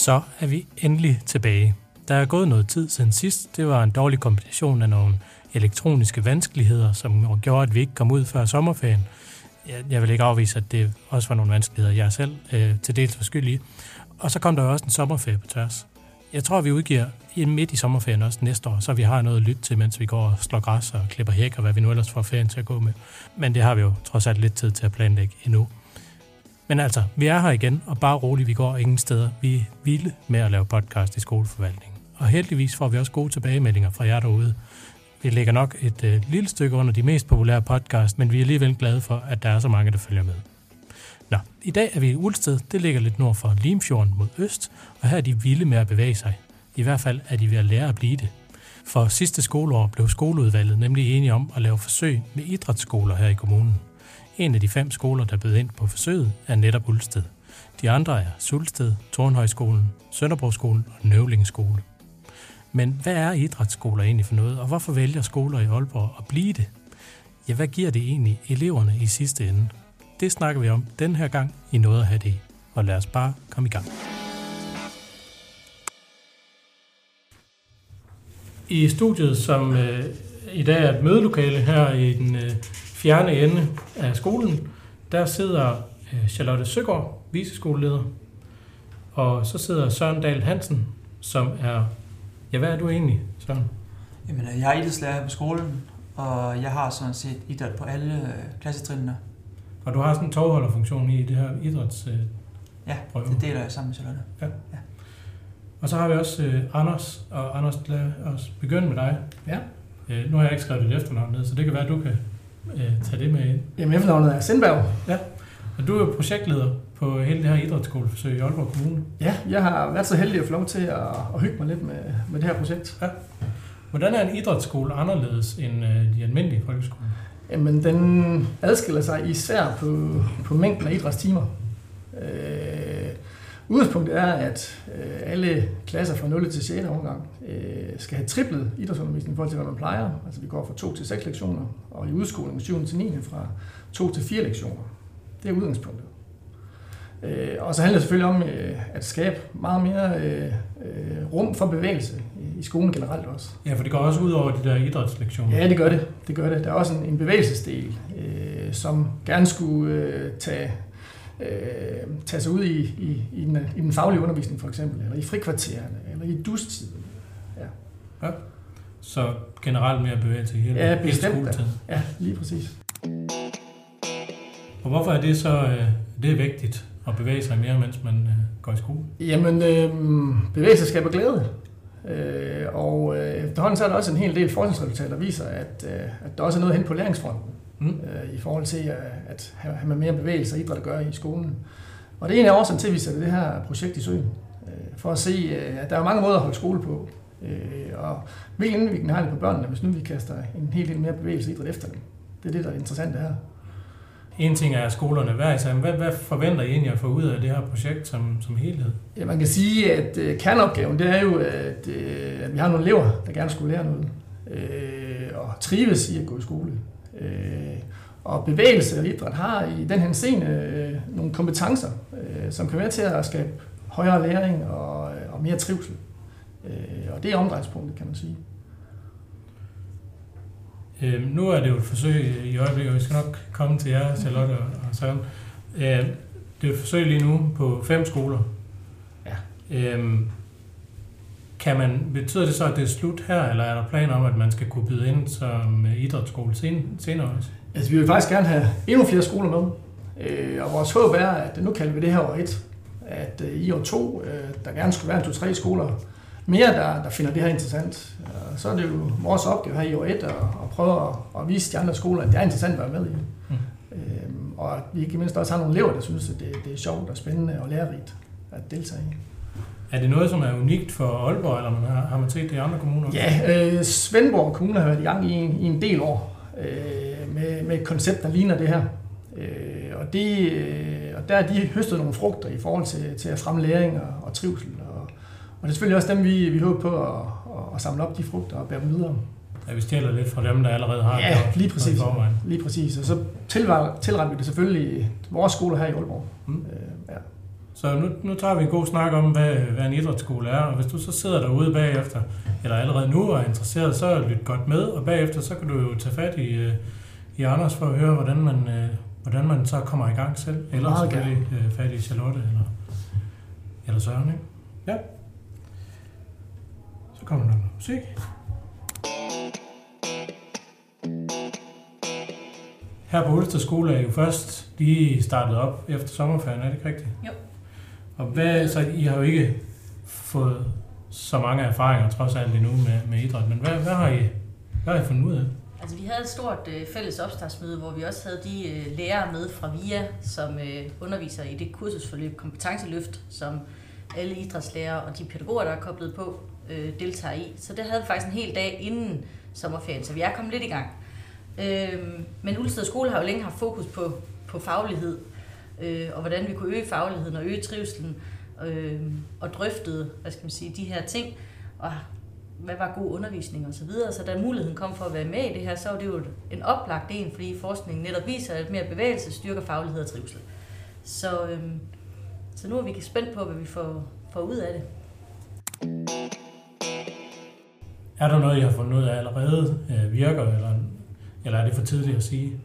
Så er vi endelig tilbage. Der er gået noget tid siden sidst. Det var en dårlig kombination af nogle elektroniske vanskeligheder, som gjorde, at vi ikke kom ud før sommerferien. Jeg vil ikke afvise, at det også var nogle vanskeligheder, jeg selv øh, til dels var skyld i. Og så kom der også en sommerferie på tværs. Jeg tror, vi udgiver midt i sommerferien også næste år, så vi har noget at lytte til, mens vi går og slår græs og klipper hæk og hvad vi nu ellers får ferien til at gå med. Men det har vi jo trods alt lidt tid til at planlægge endnu. Men altså, vi er her igen, og bare roligt, vi går ingen steder. Vi er vilde med at lave podcast i skoleforvaltningen. Og heldigvis får vi også gode tilbagemeldinger fra jer derude. Vi ligger nok et øh, lille stykke under de mest populære podcast, men vi er alligevel glade for, at der er så mange, der følger med. Nå, i dag er vi i Ulsted. Det ligger lidt nord for Limfjorden mod øst, og her er de vilde med at bevæge sig. I hvert fald er de ved at lære at blive det. For sidste skoleår blev skoleudvalget nemlig enige om at lave forsøg med idrætsskoler her i kommunen. En af de fem skoler, der bød ind på forsøget, er netop Ulsted. De andre er Sulsted, Tornhøjskolen, Sønderborgskolen og Nøvlingeskole. Men hvad er idrætsskoler egentlig for noget, og hvorfor vælger skoler i Aalborg at blive det? Ja, hvad giver det egentlig eleverne i sidste ende? Det snakker vi om den her gang i Noget at have det Og lad os bare komme i gang. I studiet, som øh, i dag er et mødelokale her i den øh, fjerne ende af skolen, der sidder øh, Charlotte Søgaard, viseskoleleder, og så sidder Søren Dahl Hansen, som er... Ja, hvad er du egentlig, Søren? Jamen, øh, jeg er idrætslærer på skolen, og jeg har sådan set idræt på alle øh, klassetrinene. Og du har sådan en tovholderfunktion i det her idræts... Øh, ja, prøve. det deler jeg sammen med Charlotte. Ja. ja. Og så har vi også øh, Anders, og Anders, lad os begynde med dig. Ja. Øh, nu har jeg ikke skrevet dit efternavn ned, så det kan være, at du kan øh, tage det med ind. Jamen efternavnet er Sindberg. Ja. Og du er jo projektleder på hele det her idrætsskoleforsøg i Aalborg Kommune. Ja, jeg har været så heldig at få lov til at, at hygge mig lidt med, med det her projekt. Ja. Hvordan er en idrætsskole anderledes end øh, de almindelige folkeskoler? Jamen, den adskiller sig især på, på mængden af idrætstimer. Øh, udgangspunktet er, at øh, alle klasser fra 0 til 6. årgang øh, skal have triplet idrætsundervisning i forhold til, hvad man plejer. Altså vi går fra 2 til 6 lektioner, og i udskolingen 7. til 9. fra 2 til 4 lektioner. Det er udgangspunktet. Øh, og så handler det selvfølgelig om øh, at skabe meget mere øh, øh, rum for bevægelse i skolen generelt også. Ja, for det går også ud over de der idrætslektioner. Ja, det gør det. det, gør det. Der er også en, en bevægelsesdel, øh, som gerne skulle øh, tage, øh, tage sig ud i, i, i, den, i den faglige undervisning for eksempel, eller i frikvartererne, eller i dustiden. Ja. ja. Så generelt mere bevægelse i hele, ja, bestemt, hele skoletiden. Ja, lige præcis. Og hvorfor er det så øh, det er vigtigt at bevæge sig mere, mens man øh, går i skole? Jamen, øh, bevægelse skaber glæde. Øh, og øh, efterhånden så er der også en hel del forskningsresultater, der viser, at, øh, at der også er noget hen på læringsfronten. Mm. Øh, I forhold til at, at have, med mere bevægelse og idræt at gøre i skolen. Og det er en af årsagen til, at vi sætter det her projekt i søen. Øh, for at se, øh, at der er mange måder at holde skole på. Øh, og hvilken indvirkning har det på børnene, hvis nu vi kaster en hel del mere bevægelse og idræt efter dem. Det er det, der er interessant her. En ting er skolerne hver især, hvad, hvad forventer I egentlig at få ud af det her projekt som, som helhed? Ja, man kan sige, at uh, kerneopgaven det er jo, at, uh, at vi har nogle elever, der gerne skulle lære noget, uh, og trives i at gå i skole. Uh, og bevægelse og idræt har i den her scene uh, nogle kompetencer, uh, som kan være til at skabe højere læring og, og mere trivsel. Uh, og det er omdrejningspunktet, kan man sige. Øh, nu er det jo et forsøg i øjeblikket, og vi skal nok komme til jer, Charlotte og, og Søren. Øh, det er et forsøg lige nu på fem skoler. Ja. Øh, kan man, betyder det så, at det er slut her, eller er der planer om, at man skal kunne byde ind som idrætsskole sen, senere også? Altså, vi vil faktisk gerne have endnu flere skoler med. Øh, og vores håb er, at nu kalder vi det her år et, at øh, i år to, øh, der gerne skulle være en to-tre skoler mere, der, der finder det her interessant. Så er det jo vores opgave her i år 1 at, at prøve at, at vise de andre skoler, at det er interessant at være med i. Mm. Og at vi ikke mindst også har nogle elever, der synes, at det, det er sjovt og spændende og lærerigt at deltage i. Er det noget, som er unikt for Aalborg, eller man har, har man set det i andre kommuner? Ja, øh, Svendborg Kommune har været i gang i en, i en del år øh, med, med et koncept, der ligner det her. Øh, og, det, øh, og der har de høstet nogle frugter i forhold til, til at fremme læring og, og trivsel og det er selvfølgelig også dem, vi, vi håber på at, at samle op de frugter og bære dem videre. Ja, vi stjæler lidt fra dem, der allerede har ja, det. lige præcis. Lige præcis. Og så tilretter vi det selvfølgelig vores skole her i Aalborg. Mm. Øh, ja. Så nu, nu tager vi en god snak om, hvad, hvad en idrætsskole er, og hvis du så sidder derude bagefter, eller allerede nu er interesseret, så lyt godt med, og bagefter så kan du jo tage fat i, øh, i Anders for at høre, hvordan man, øh, hvordan man så kommer i gang selv. Eller Meget selvfølgelig øh, fat i Charlotte eller, eller Søren, ikke? Ja. Så kommer der noget musik. Her på Ulster Skole er I jo først lige startet op efter sommerferien, er det ikke rigtigt? Jo. Og hvad, så I har jo ikke fået så mange erfaringer trods alt endnu med, med idræt, men hvad, hvad, har I, hvad har I fundet ud af? Altså, vi havde et stort øh, fælles opstartsmøde, hvor vi også havde de øh, lærere med fra VIA, som øh, underviser i det kursusforløb Kompetenceløft, som alle idrætslærere og de pædagoger, der er koblet på, øh, deltager i. Så det havde vi faktisk en hel dag inden sommerferien, så vi er kommet lidt i gang. Øh, men Ulsted Skole har jo længe haft fokus på, på faglighed, øh, og hvordan vi kunne øge fagligheden og øge trivselen, øh, og drøftede, hvad skal man sige, de her ting, og hvad var god undervisning og så videre. Så da muligheden kom for at være med i det her, så var det jo en oplagt en, fordi forskningen netop viser, at mere bevægelse styrker faglighed og trivsel. Så, øhm, så nu er vi spændt på, hvad vi får, får ud af det. Er der noget, I har fundet ud af allerede øh, virker, eller, eller er det for tidligt at sige?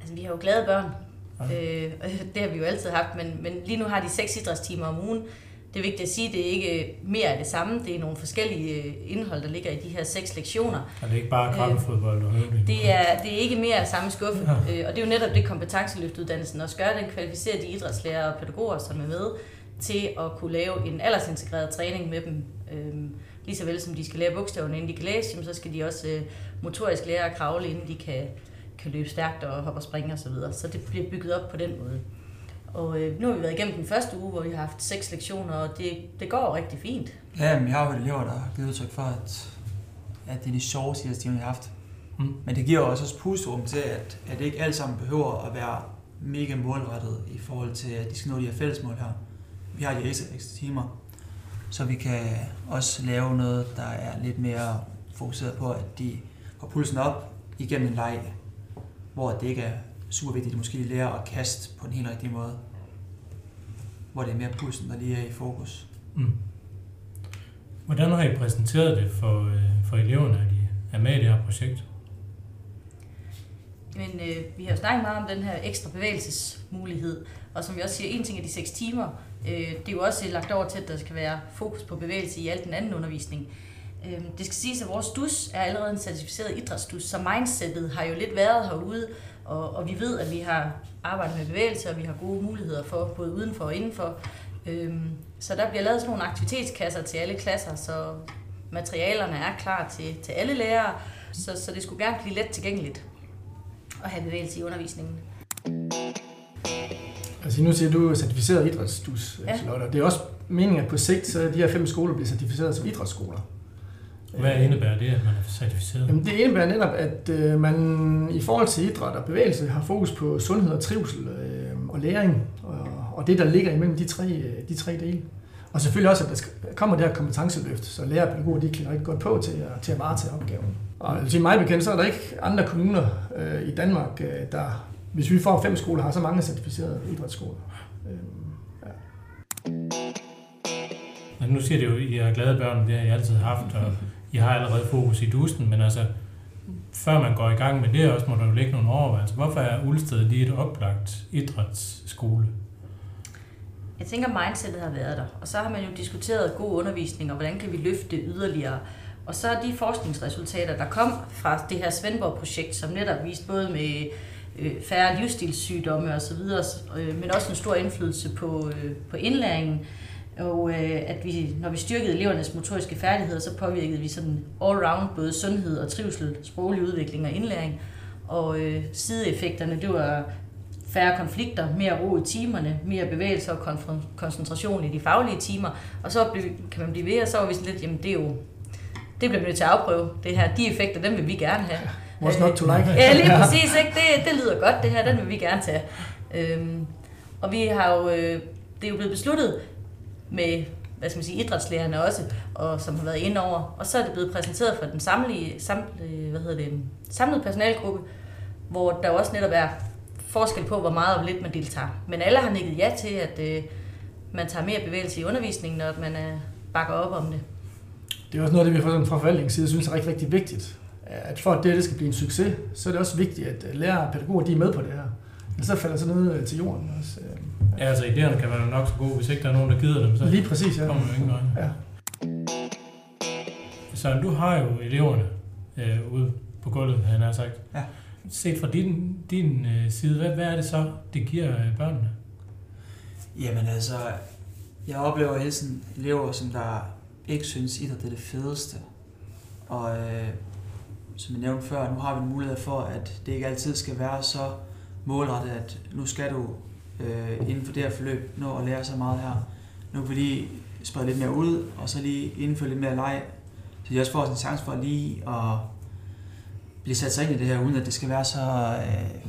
Altså, vi har jo glade børn. Øh, og det har vi jo altid haft, men, men lige nu har de seks idrætstimer om ugen. Det er vigtigt at sige, at det er ikke mere af det samme. Det er nogle forskellige øh, indhold, der ligger i de her seks lektioner. Er det ikke bare krabbefodbold og høvling? Det er, det er ikke mere af samme skuffe, ja. øh, og det er jo netop det kompetenceløftuddannelsen også gør. Den kvalificerer de idrætslærer og pædagoger, som er med, til at kunne lave en aldersintegreret træning med dem. Øh, lige så vel som de skal lære bogstaverne, inden de kan læse, så skal de også øh, motorisk lære at kravle, inden de kan, kan løbe stærkt og hoppe og springe osv. Så, videre. så det bliver bygget op på den måde. Og øh, nu har vi været igennem den første uge, hvor vi har haft seks lektioner, og det, det går rigtig fint. Ja, men jeg har jo elever, der har givet udtryk for, at, at det er de sjoveste idrætstimer, vi har haft. Mm. Men det giver også pusterum til, at, at det ikke alt sammen behøver at være mega målrettet i forhold til, at de skal nå de her fællesmål her. Vi har de ekstra, ekstra timer, så vi kan også lave noget, der er lidt mere fokuseret på, at de får pulsen op igennem en leg, hvor det ikke er super vigtigt, at de måske lærer at kaste på en helt rigtig måde. Hvor det er mere pulsen, der lige er i fokus. Mm. Hvordan har I præsenteret det for, øh, for eleverne, at I er med i det her projekt? Men øh, vi har jo snakket meget om den her ekstra bevægelsesmulighed, og som vi også siger, en ting er de seks timer. Øh, det er jo også lagt over til, at der skal være fokus på bevægelse i al den anden undervisning. Øh, det skal siges, at vores dus er allerede en certificeret idrætsdus, så mindsetet har jo lidt været herude, og, og vi ved, at vi har arbejdet med bevægelse, og vi har gode muligheder for både udenfor og indenfor. Øh, så der bliver lavet sådan nogle aktivitetskasser til alle klasser, så materialerne er klar til, til alle lærere, så, så det skulle gerne blive let tilgængeligt at have bevægelse i undervisningen. Altså nu siger du, certificeret idrætsdus, Ja. Charlotte. Det er også meningen, at på sigt, så de her fem skoler bliver certificeret som idrætsskoler. Hvad indebærer det, at man er certificeret? Jamen, det indebærer netop, at øh, man i forhold til idræt og bevægelse har fokus på sundhed og trivsel øh, og læring, og, og det, der ligger imellem de tre, øh, de tre dele. Og selvfølgelig også, at der kommer det her kompetenceløft, så lærer og pædagoger, de klæder rigtig godt på til at, til at varetage opgaven. Og til mig bekendt, så er der ikke andre kommuner øh, i Danmark, øh, der, hvis vi får fem skoler, har så mange certificerede idrætsskoler. Øh, ja. Men nu siger det jo, at I er glade børn, det har I altid haft, og i har allerede fokus i dusten, men altså, før man går i gang med det også, må der jo ligge nogle overvejelser. Hvorfor er Ulsted lige et oplagt idrætsskole? Jeg tænker, mindsetet har været der, og så har man jo diskuteret god undervisning, og hvordan kan vi løfte det yderligere. Og så er de forskningsresultater, der kom fra det her Svendborg-projekt, som netop viste både med øh, færre livsstilssygdomme osv., øh, men også en stor indflydelse på, øh, på indlæringen, og øh, at vi, når vi styrkede elevernes motoriske færdigheder, så påvirkede vi sådan all-round både sundhed og trivsel, sproglig udvikling og indlæring. Og øh, sideeffekterne, det var færre konflikter, mere ro i timerne, mere bevægelse og koncentration i de faglige timer. Og så blev, kan man blive ved, og så var vi sådan lidt, jamen det er jo, det bliver vi nødt til at afprøve. Det her, de effekter, dem vil vi gerne have. What's not to like? Ja, lige præcis. Ikke? Det, det lyder godt, det her. Den vil vi gerne tage. Øhm, og vi har jo, øh, det er jo blevet besluttet med hvad skal man sige, idrætslærerne også, og som har været inde over. Og så er det blevet præsenteret for den samlede, samlede, øh, hvad hedder det, samlede personalgruppe, hvor der også netop er forskel på, hvor meget og lidt man deltager. Men alle har nikket ja til, at øh, man tager mere bevægelse i undervisningen, og at man øh, bakker op om det. Det er også noget af det, vi fra forvaltningens side synes er rigtig, rigtig vigtigt. At for at det, det skal blive en succes, så er det også vigtigt, at øh, lærere og pædagoger de er med på det her. Ellers så falder sådan noget øh, til jorden også. Ja, altså idéerne kan være nok så gode, hvis ikke der er nogen, der gider dem, så Lige præcis, ja. kommer jo ingen vej. ja. Så du har jo eleverne øh, ude på gulvet, han har sagt. Ja. Set fra din, din øh, side, hvad, hvad er det så, det giver øh, børnene? Jamen altså, jeg oplever hele tiden elever, som der ikke synes, idræt er det fedeste. Og øh, som jeg nævnte før, nu har vi en mulighed for, at det ikke altid skal være så målrettet, at nu skal du øh, inden for det her forløb nå at lære så meget her. Nu kan vi lige sprede lidt mere ud, og så lige indføre lidt mere leg, så de også får en chance for lige at blive sat sig ind i det her, uden at det skal være så, øh,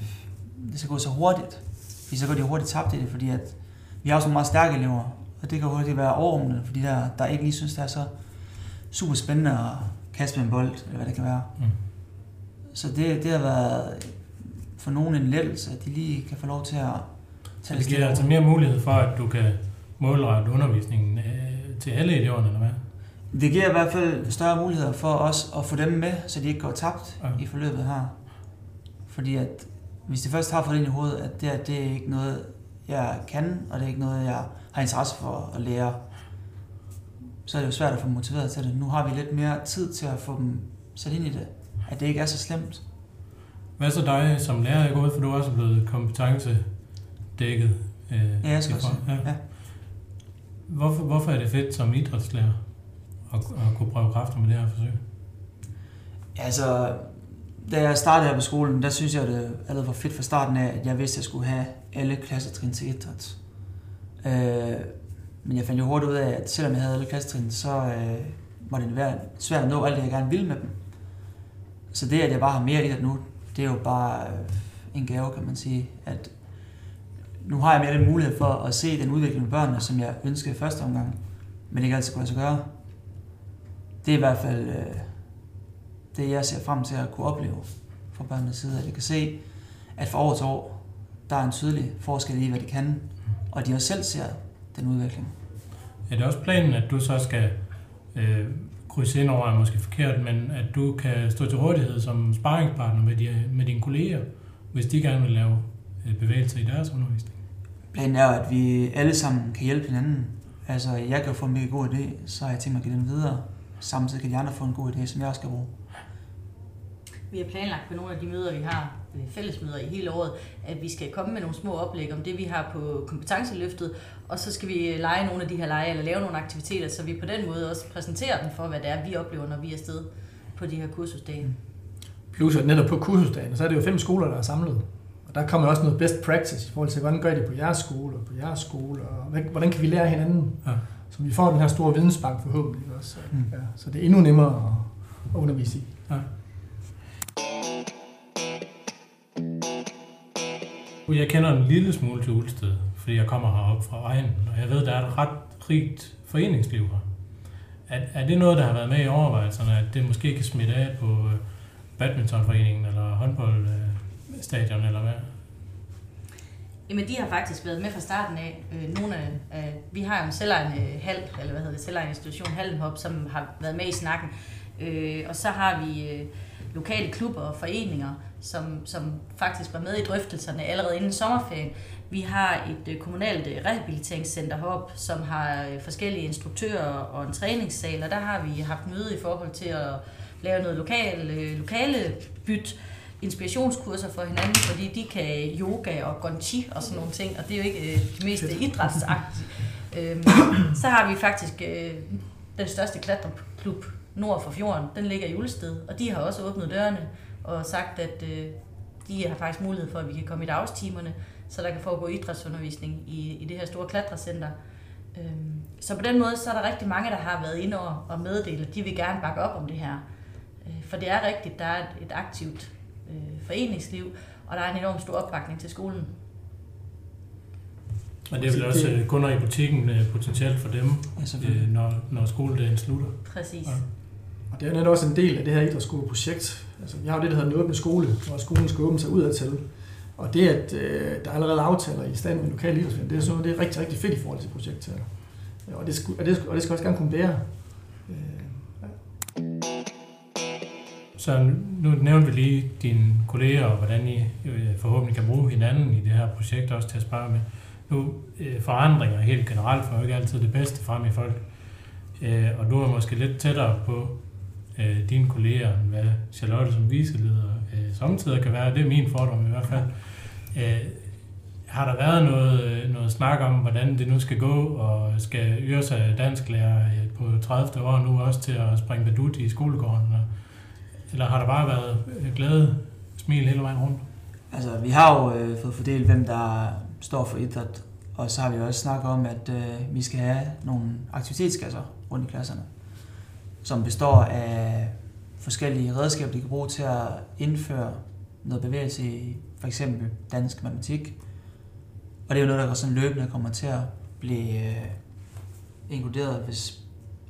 det skal gå så hurtigt. Fordi så går de hurtigt tabt i det, fordi at vi har også nogle meget stærke elever, og det kan hurtigt være overrumlende, fordi der, der ikke lige synes, det er så super spændende at kaste med en bold, eller hvad det kan være. Mm. Så det, det har været for nogen en lettelse, at de lige kan få lov til at Så det giver altså mere mulighed for, at du kan målrette undervisningen øh, til alle eleverne, eller hvad? Det giver i hvert fald større muligheder for os at få dem med, så de ikke går tabt Ja. i forløbet her. Fordi at hvis de først har fået ind i hovedet, at det, her, det er ikke noget, jeg kan, og det er ikke noget, jeg har interesse for at lære, så er det jo svært at få dem motiveret til det. Nu har vi lidt mere tid til at få dem sat ind i det, at det ikke er så slemt. Hvad så dig som lærer? Jeg går ud, for du er også blevet kompetencedækket. Øh, Ja, jeg skal også. Ja. Ja. Hvorfor, hvorfor er det fedt som idrætslærer at, at kunne prøve kræfter med det her forsøg? Altså, da jeg startede her på skolen, der synes jeg, det allerede var fedt fra starten af, at jeg vidste, at jeg skulle have alle klassetrin til idræt. Øh, men jeg fandt jo hurtigt ud af, at selvom jeg havde alle klassetrin, så øh, var det være svært at nå alt det, jeg gerne ville med dem. Så det, at jeg bare har mere idræt nu, det er jo bare øh, en gave, kan man sige. At nu har jeg mere den mulighed for at se den udvikling med børnene, som jeg ønskede i første omgang, men ikke altid kunne lade sig gøre. Det er i hvert fald øh, det, jeg ser frem til at kunne opleve fra børnenes side, at jeg kan se, at fra år til år, der er en tydelig forskel i, hvad de kan, og de også selv ser den udvikling. Er det også planen, at du så skal øh, krydse ind over, er måske forkert, men at du kan stå til rådighed som sparringspartner med, de, med dine kolleger, hvis de gerne vil lave bevægelser i deres undervisning? Planen er, at vi alle sammen kan hjælpe hinanden. Altså, jeg kan jo få en mega god idé, så har jeg tænkt mig at give den videre. Samtidig kan de andre få en god idé, som jeg også skal bruge. Vi har planlagt på nogle af de møder, vi har, øh, fællesmøder i hele året, at vi skal komme med nogle små oplæg om det, vi har på kompetenceløftet, og så skal vi lege nogle af de her lege, eller lave nogle aktiviteter, så vi på den måde også præsenterer dem for, hvad det er, vi oplever, når vi er afsted på de her kursusdage. Plus at netop på kursusdagen, så er det jo fem skoler, der er samlet. Og der kommer også noget best practice i forhold til, hvordan gør I det på jeres skole og på jeres skole, og hvordan kan vi lære hinanden? Ja. Så vi får den her store vidensbank forhåbentlig også. Mm. Ja, så det er endnu nemmere at, undervise i. Jeg kender en lille smule til Ulsted, fordi jeg kommer herop fra egen, og jeg ved, der er et ret rigt foreningsliv her. Er, er det noget, der har været med i overvejelserne, at det måske kan smitte af på øh, badmintonforeningen eller stadion, eller hvad? Jamen, de har faktisk været med fra starten af. Øh, nogle af, af, vi har jo en selvejende hal, eller hvad hedder det, selvejende institution, Hallenhop, som har været med i snakken. Øh, og så har vi øh, lokale klubber og foreninger, som, som faktisk var med i drøftelserne allerede inden sommerferien. Vi har et øh, kommunalt øh, rehabiliteringscenter heroppe, som har øh, forskellige instruktører og en træningssal, og der har vi haft møde i forhold til at lave noget lokal, øh, lokale byt, inspirationskurser for hinanden, fordi de kan yoga og gonchi og sådan nogle ting, og det er jo ikke øh, det mest idrætsagtige. Øhm, så har vi faktisk øh, den største klatreklub nord for fjorden, den ligger i Ulsted, og de har også åbnet dørene og sagt, at øh, de har faktisk mulighed for, at vi kan komme i dagstimerne, så der kan foregå idrætsundervisning i, i det her store klatrecenter. Øhm, så på den måde, så er der rigtig mange, der har været inde og, og meddele, at de vil gerne bakke op om det her. Øh, For det er rigtigt, der er et, et aktivt øh, foreningsliv, og der er en enorm stor opbakning til skolen. Og det er vel også øh, kunder i butikken øh, potentielt for dem, Ja, øh, når, når skoledagen slutter. Præcis. Ja. Og det er jo netop også en del af det her idrætsskoleprojekt. Altså, vi har jo det, der hedder en åbne skole, hvor skolen skal åbne sig udad til. Og det, at øh, der er allerede aftaler i stand med lokale idrætsforeninger, det er sådan det er rigtig, rigtig fedt i forhold til projektet. Og det, og, det, og det skal også gerne kunne bære. Øh, så nu nævnte vi lige dine kolleger, og hvordan I øh, forhåbentlig kan bruge hinanden i det her projekt også til at spare med. Nu, øh, forandringer helt generelt får jo ikke altid det bedste frem i folk. Øh, og du er måske lidt tættere på dine kolleger, end hvad Charlotte som viseleder samtidig kan være. Det er min fordom i hvert fald. Har der været noget, noget snak om, hvordan det nu skal gå, og skal Yrsa sig dansklærer på 30. år nu også til at springe badut i skolegården? Eller har der bare været øh, glæde, smil hele vejen rundt? Altså, vi har jo øh, fået fordelt, hvem der står for idræt, og så har vi også snakket om, at øh, vi skal have nogle aktivitetskasser rundt i klasserne, som består af forskellige redskaber, de kan bruge til at indføre noget bevægelse i for eksempel dansk matematik. Og det er jo noget, der sådan løbende kommer til at blive øh, inkluderet, hvis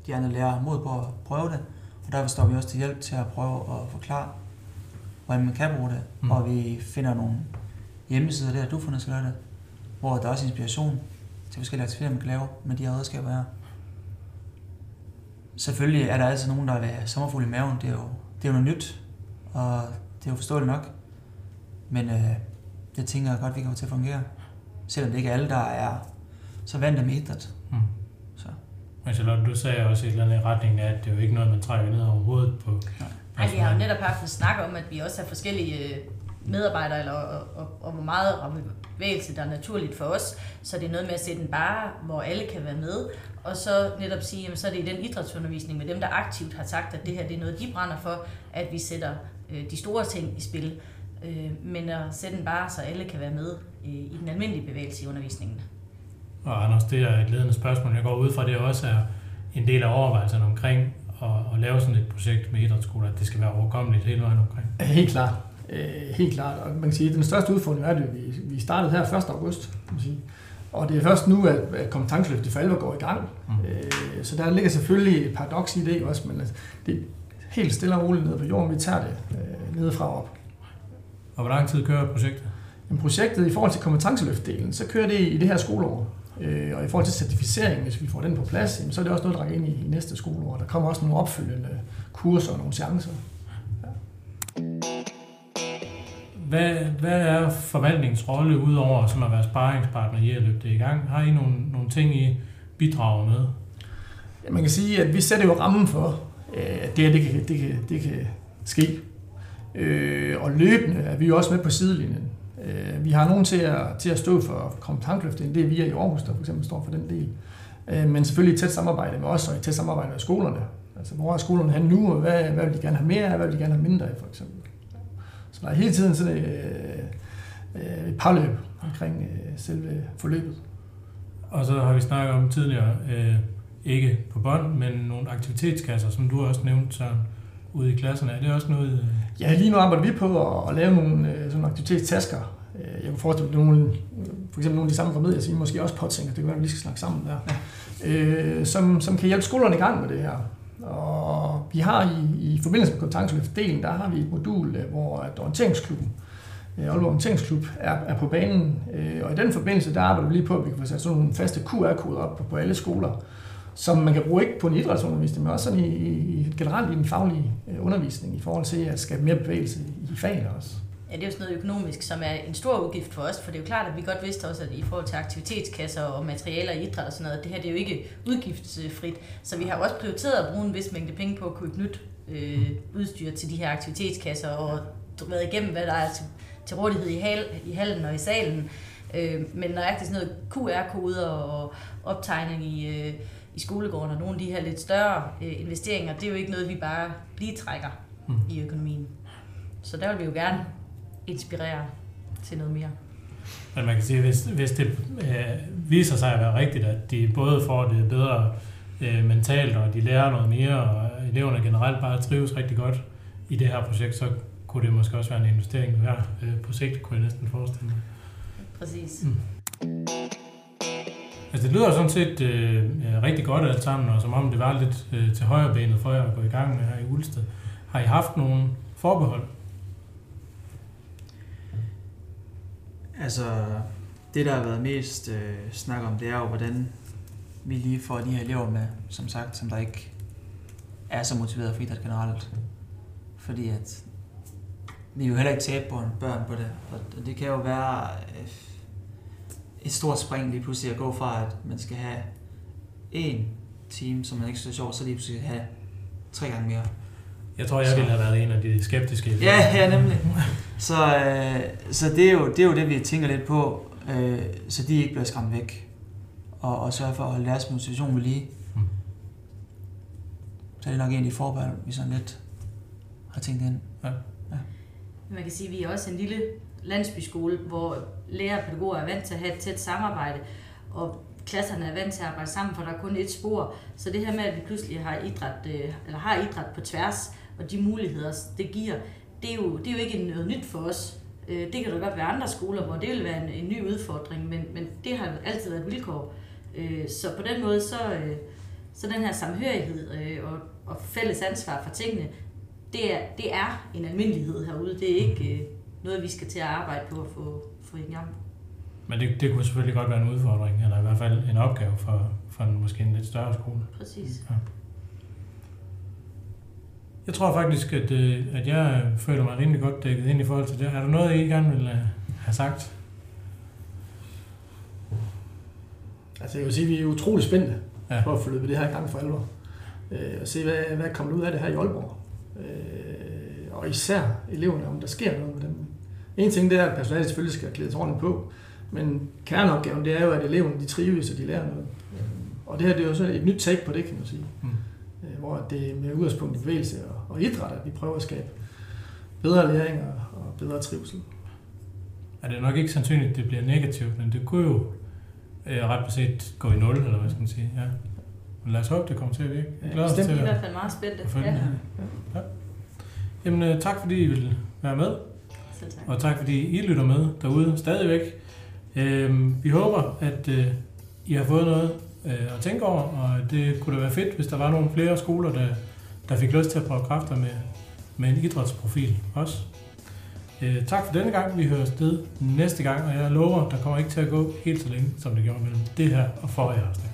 de andre lærer mod på at prøve det. Og derfor står vi også til hjælp til at prøve at forklare, hvordan man kan bruge det. Mm. Og vi finder nogle hjemmesider der, du fundet skal det, hvor der er også inspiration til forskellige aktiviteter, man kan lave med de her redskaber her. Selvfølgelig er der altid nogen, der vil have sommerfugl i maven. Det er, jo, det er jo noget nyt, og det er jo forståeligt nok. Men øh, det tænker jeg godt, vi kan få til at fungere. Selvom det ikke er alle, der er så vant med idræt. Mm. Men Charlotte, du sagde også et eller andet i retning af, at det er jo ikke noget, man trækker ned over hovedet på. Nej, vi har jo netop haft en snak om, at vi også har forskellige øh, medarbejdere, eller, og, og, og hvor meget bevægelse, der er naturligt for os. Så det er noget med at sætte en bare, hvor alle kan være med, og så netop sige, jamen, så er det i den idrætsundervisning med dem, der aktivt har sagt, at det her det er noget, de brænder for, at vi sætter øh, de store ting i spil. Øh, men at sætte en bare, så alle kan være med øh, i den almindelige bevægelse i undervisningen. Og Anders, det er et ledende spørgsmål. Jeg går ud fra, det også er en del af overvejelserne omkring at, at lave sådan et projekt med idrætsskoler, at det skal være overkommeligt hele vejen omkring. Helt klart. Øh, helt klart. Og man kan sige, at den største udfordring er, at vi, vi startede her 1. august. Kan man sige. Og det er først nu, at, at kompetenceløftet for alvor går i gang. Mm. Øh, så der ligger selvfølgelig et paradoks i det også, men altså, det er helt stille og roligt ned på jorden. Vi tager det øh, nedefra op. Og hvor lang tid kører projektet? Jamen, projektet i forhold til kompetenceløftdelen, så kører det i det her skoleår. Øh, og i forhold til certificering, hvis vi får den på plads, så er det også noget, der rækker ind i, næste skoleår. Der kommer også nogle opfølgende kurser og nogle chancer. Ja. Hvad, hvad er forvaltningens rolle, udover som at være sparringspartner i at løbe det i gang? Har I nogle, nogle ting, I bidrager med? Ja, man kan sige, at vi sætter jo rammen for, øh, at det her det kan, det kan, det kan ske. Øh, og løbende er vi jo også med på sidelinjen. Øh, vi har nogen til at, til at stå for kompetenceløftet, det er vi i Aarhus, der for eksempel står for den del. Øh, men selvfølgelig i tæt samarbejde med os, og i tæt samarbejde med skolerne. Altså, hvor er skolerne hen nu, og hvad, hvad vil de gerne have mere af, hvad vil de gerne have mindre af, for eksempel. Så der er hele tiden sådan et, øh, et parløb omkring selve forløbet. Og så har vi snakket om tidligere, ikke på bånd, men nogle aktivitetskasser, som du også nævnte, Søren ude i klasserne. Er det også noget... Øh? Ja, lige nu arbejder vi på at, lave nogle øh, sådan aktivitetstasker. Øh, jeg kunne forestille mig, nogle, for eksempel nogle af de samme remedier, som I måske også påtænker, det kan være, at vi lige skal snakke sammen der, ja. øh, som, som kan hjælpe skolerne i gang med det her. Og vi har i, i forbindelse med kompetenceløftdelen, der har vi et modul, øh, hvor at orienteringsklubben, øh, Aalborg Orienteringsklub, er, er på banen. Og i den forbindelse, der arbejder vi lige på, at vi kan få sat sådan nogle faste QR-koder op på, på alle skoler, som man kan bruge ikke på en idrætsundervisning, men også sådan i, i generelt i den faglige øh, undervisning i forhold til at skabe mere bevægelse i fagene også. Ja, det er jo sådan noget økonomisk, som er en stor udgift for os, for det er jo klart, at vi godt vidste også, at i forhold til aktivitetskasser og materialer i idræt og sådan noget, det her det er jo ikke udgiftsfrit, så vi har også prioriteret at bruge en vis mængde penge på at købe nyt øh, udstyr til de her aktivitetskasser og været igennem, hvad der er til, til rådighed i, hal, i hallen og i salen. Øh, men nøjagtigt sådan noget QR-koder og optegning i, øh, i skolegården, og nogle af de her lidt større øh, investeringer, det er jo ikke noget, vi bare lige trækker mm. i økonomien. Så der vil vi jo gerne inspirere til noget mere. Men man kan sige, hvis, hvis det øh, viser sig at være rigtigt, at de både får det bedre øh, mentalt, og de lærer noget mere, og eleverne generelt bare trives rigtig godt i det her projekt, så kunne det måske også være en investering her øh, på sigt, kunne jeg næsten forestille mig. Præcis. Mm. Altså det lyder sådan set øh, øh, rigtig godt alt sammen, og som om det var lidt øh, til højre benet for jer at gå i gang med her i Ulsted. Har I haft nogle forbehold? Altså, det der har været mest øh, snak om, det er jo, hvordan vi lige får de her elever med, som sagt, som der ikke er så motiveret for idræt generelt. Fordi at vi jo heller ikke tabe på børn på det. Og det kan jo være øh, et stort spring lige pludselig at gå fra, at man skal have en team, som man ikke synes er sjovt, så lige pludselig have tre gange mere. Jeg tror, jeg ville have været en af de skeptiske. Ja, ja, nemlig. Så, øh, så det, er jo, det er jo det, vi tænker lidt på, øh, så de ikke bliver skræmt væk. Og, og sørge for at holde deres motivation ved lige. Mm. Så er det nok en af de forbehold, vi sådan lidt har tænkt ind. Man kan sige, at vi er også en lille landsbyskole, hvor lærere og pædagoger er vant til at have et tæt samarbejde, og klasserne er vant til at arbejde sammen, for der er kun et spor. Så det her med, at vi pludselig har idræt, øh, eller har idræt på tværs, og de muligheder, det giver, det er jo, det er jo ikke noget nyt for os. Øh, det kan da godt være andre skoler, hvor det vil være en, en ny udfordring, men, men det har altid været et vilkår. Øh, så på den måde, så, så den her samhørighed og, og fælles ansvar for tingene, det er, det er en almindelighed herude. Det er ikke noget, vi skal til at arbejde på at få, få i gang. Men det, det kunne selvfølgelig godt være en udfordring, eller i hvert fald en opgave for, for en, måske en lidt større skole. Præcis. Jeg tror faktisk, at, øh, at jeg føler mig rimelig godt dækket ind i forhold til det. Er der noget, I gerne vil øh, have sagt? Altså jeg vil sige, at vi er utrolig spændte Ja. ja. på at få løbet det her i gang for alvor. Øh, og se, hvad, hvad kommer ud af det her i Aalborg. Øh, og især eleverne, om der sker noget med dem. En ting det er, at personalet selvfølgelig skal klædes ordentligt på, men kerneopgaven det er jo, at eleverne de trives, og de lærer noget. Og det her det er jo så et nyt take på det, kan man sige. Mm. Øh, hvor det er med udgangspunkt i bevægelse og, og idræt, at vi prøver at skabe bedre læring og, og bedre trivsel. Er det nok ikke sandsynligt, at det bliver negativt, men det kunne jo øh, ret beset gå i nul, eller hvad skal man sige. Ja. Men lad os håbe, det kommer til at virke. Jeg Ja, glæder os bestemt. til er i at... hvert fald meget at følge Ja, det her. Jamen, øh, tak fordi I ville være med, selv tak. og tak fordi I lytter med derude stadigvæk. Øh, vi håber, at øh, I har fået noget øh, at tænke over, og det kunne da være fedt, hvis der var nogle flere skoler, der, der fik lyst til at prøve kræfter med, med en idrætsprofil også. Øh, tak for denne gang. Vi hører sted næste gang, og jeg lover, der kommer ikke til at gå helt så længe, som det gjorde mellem det her og forrige afsnit.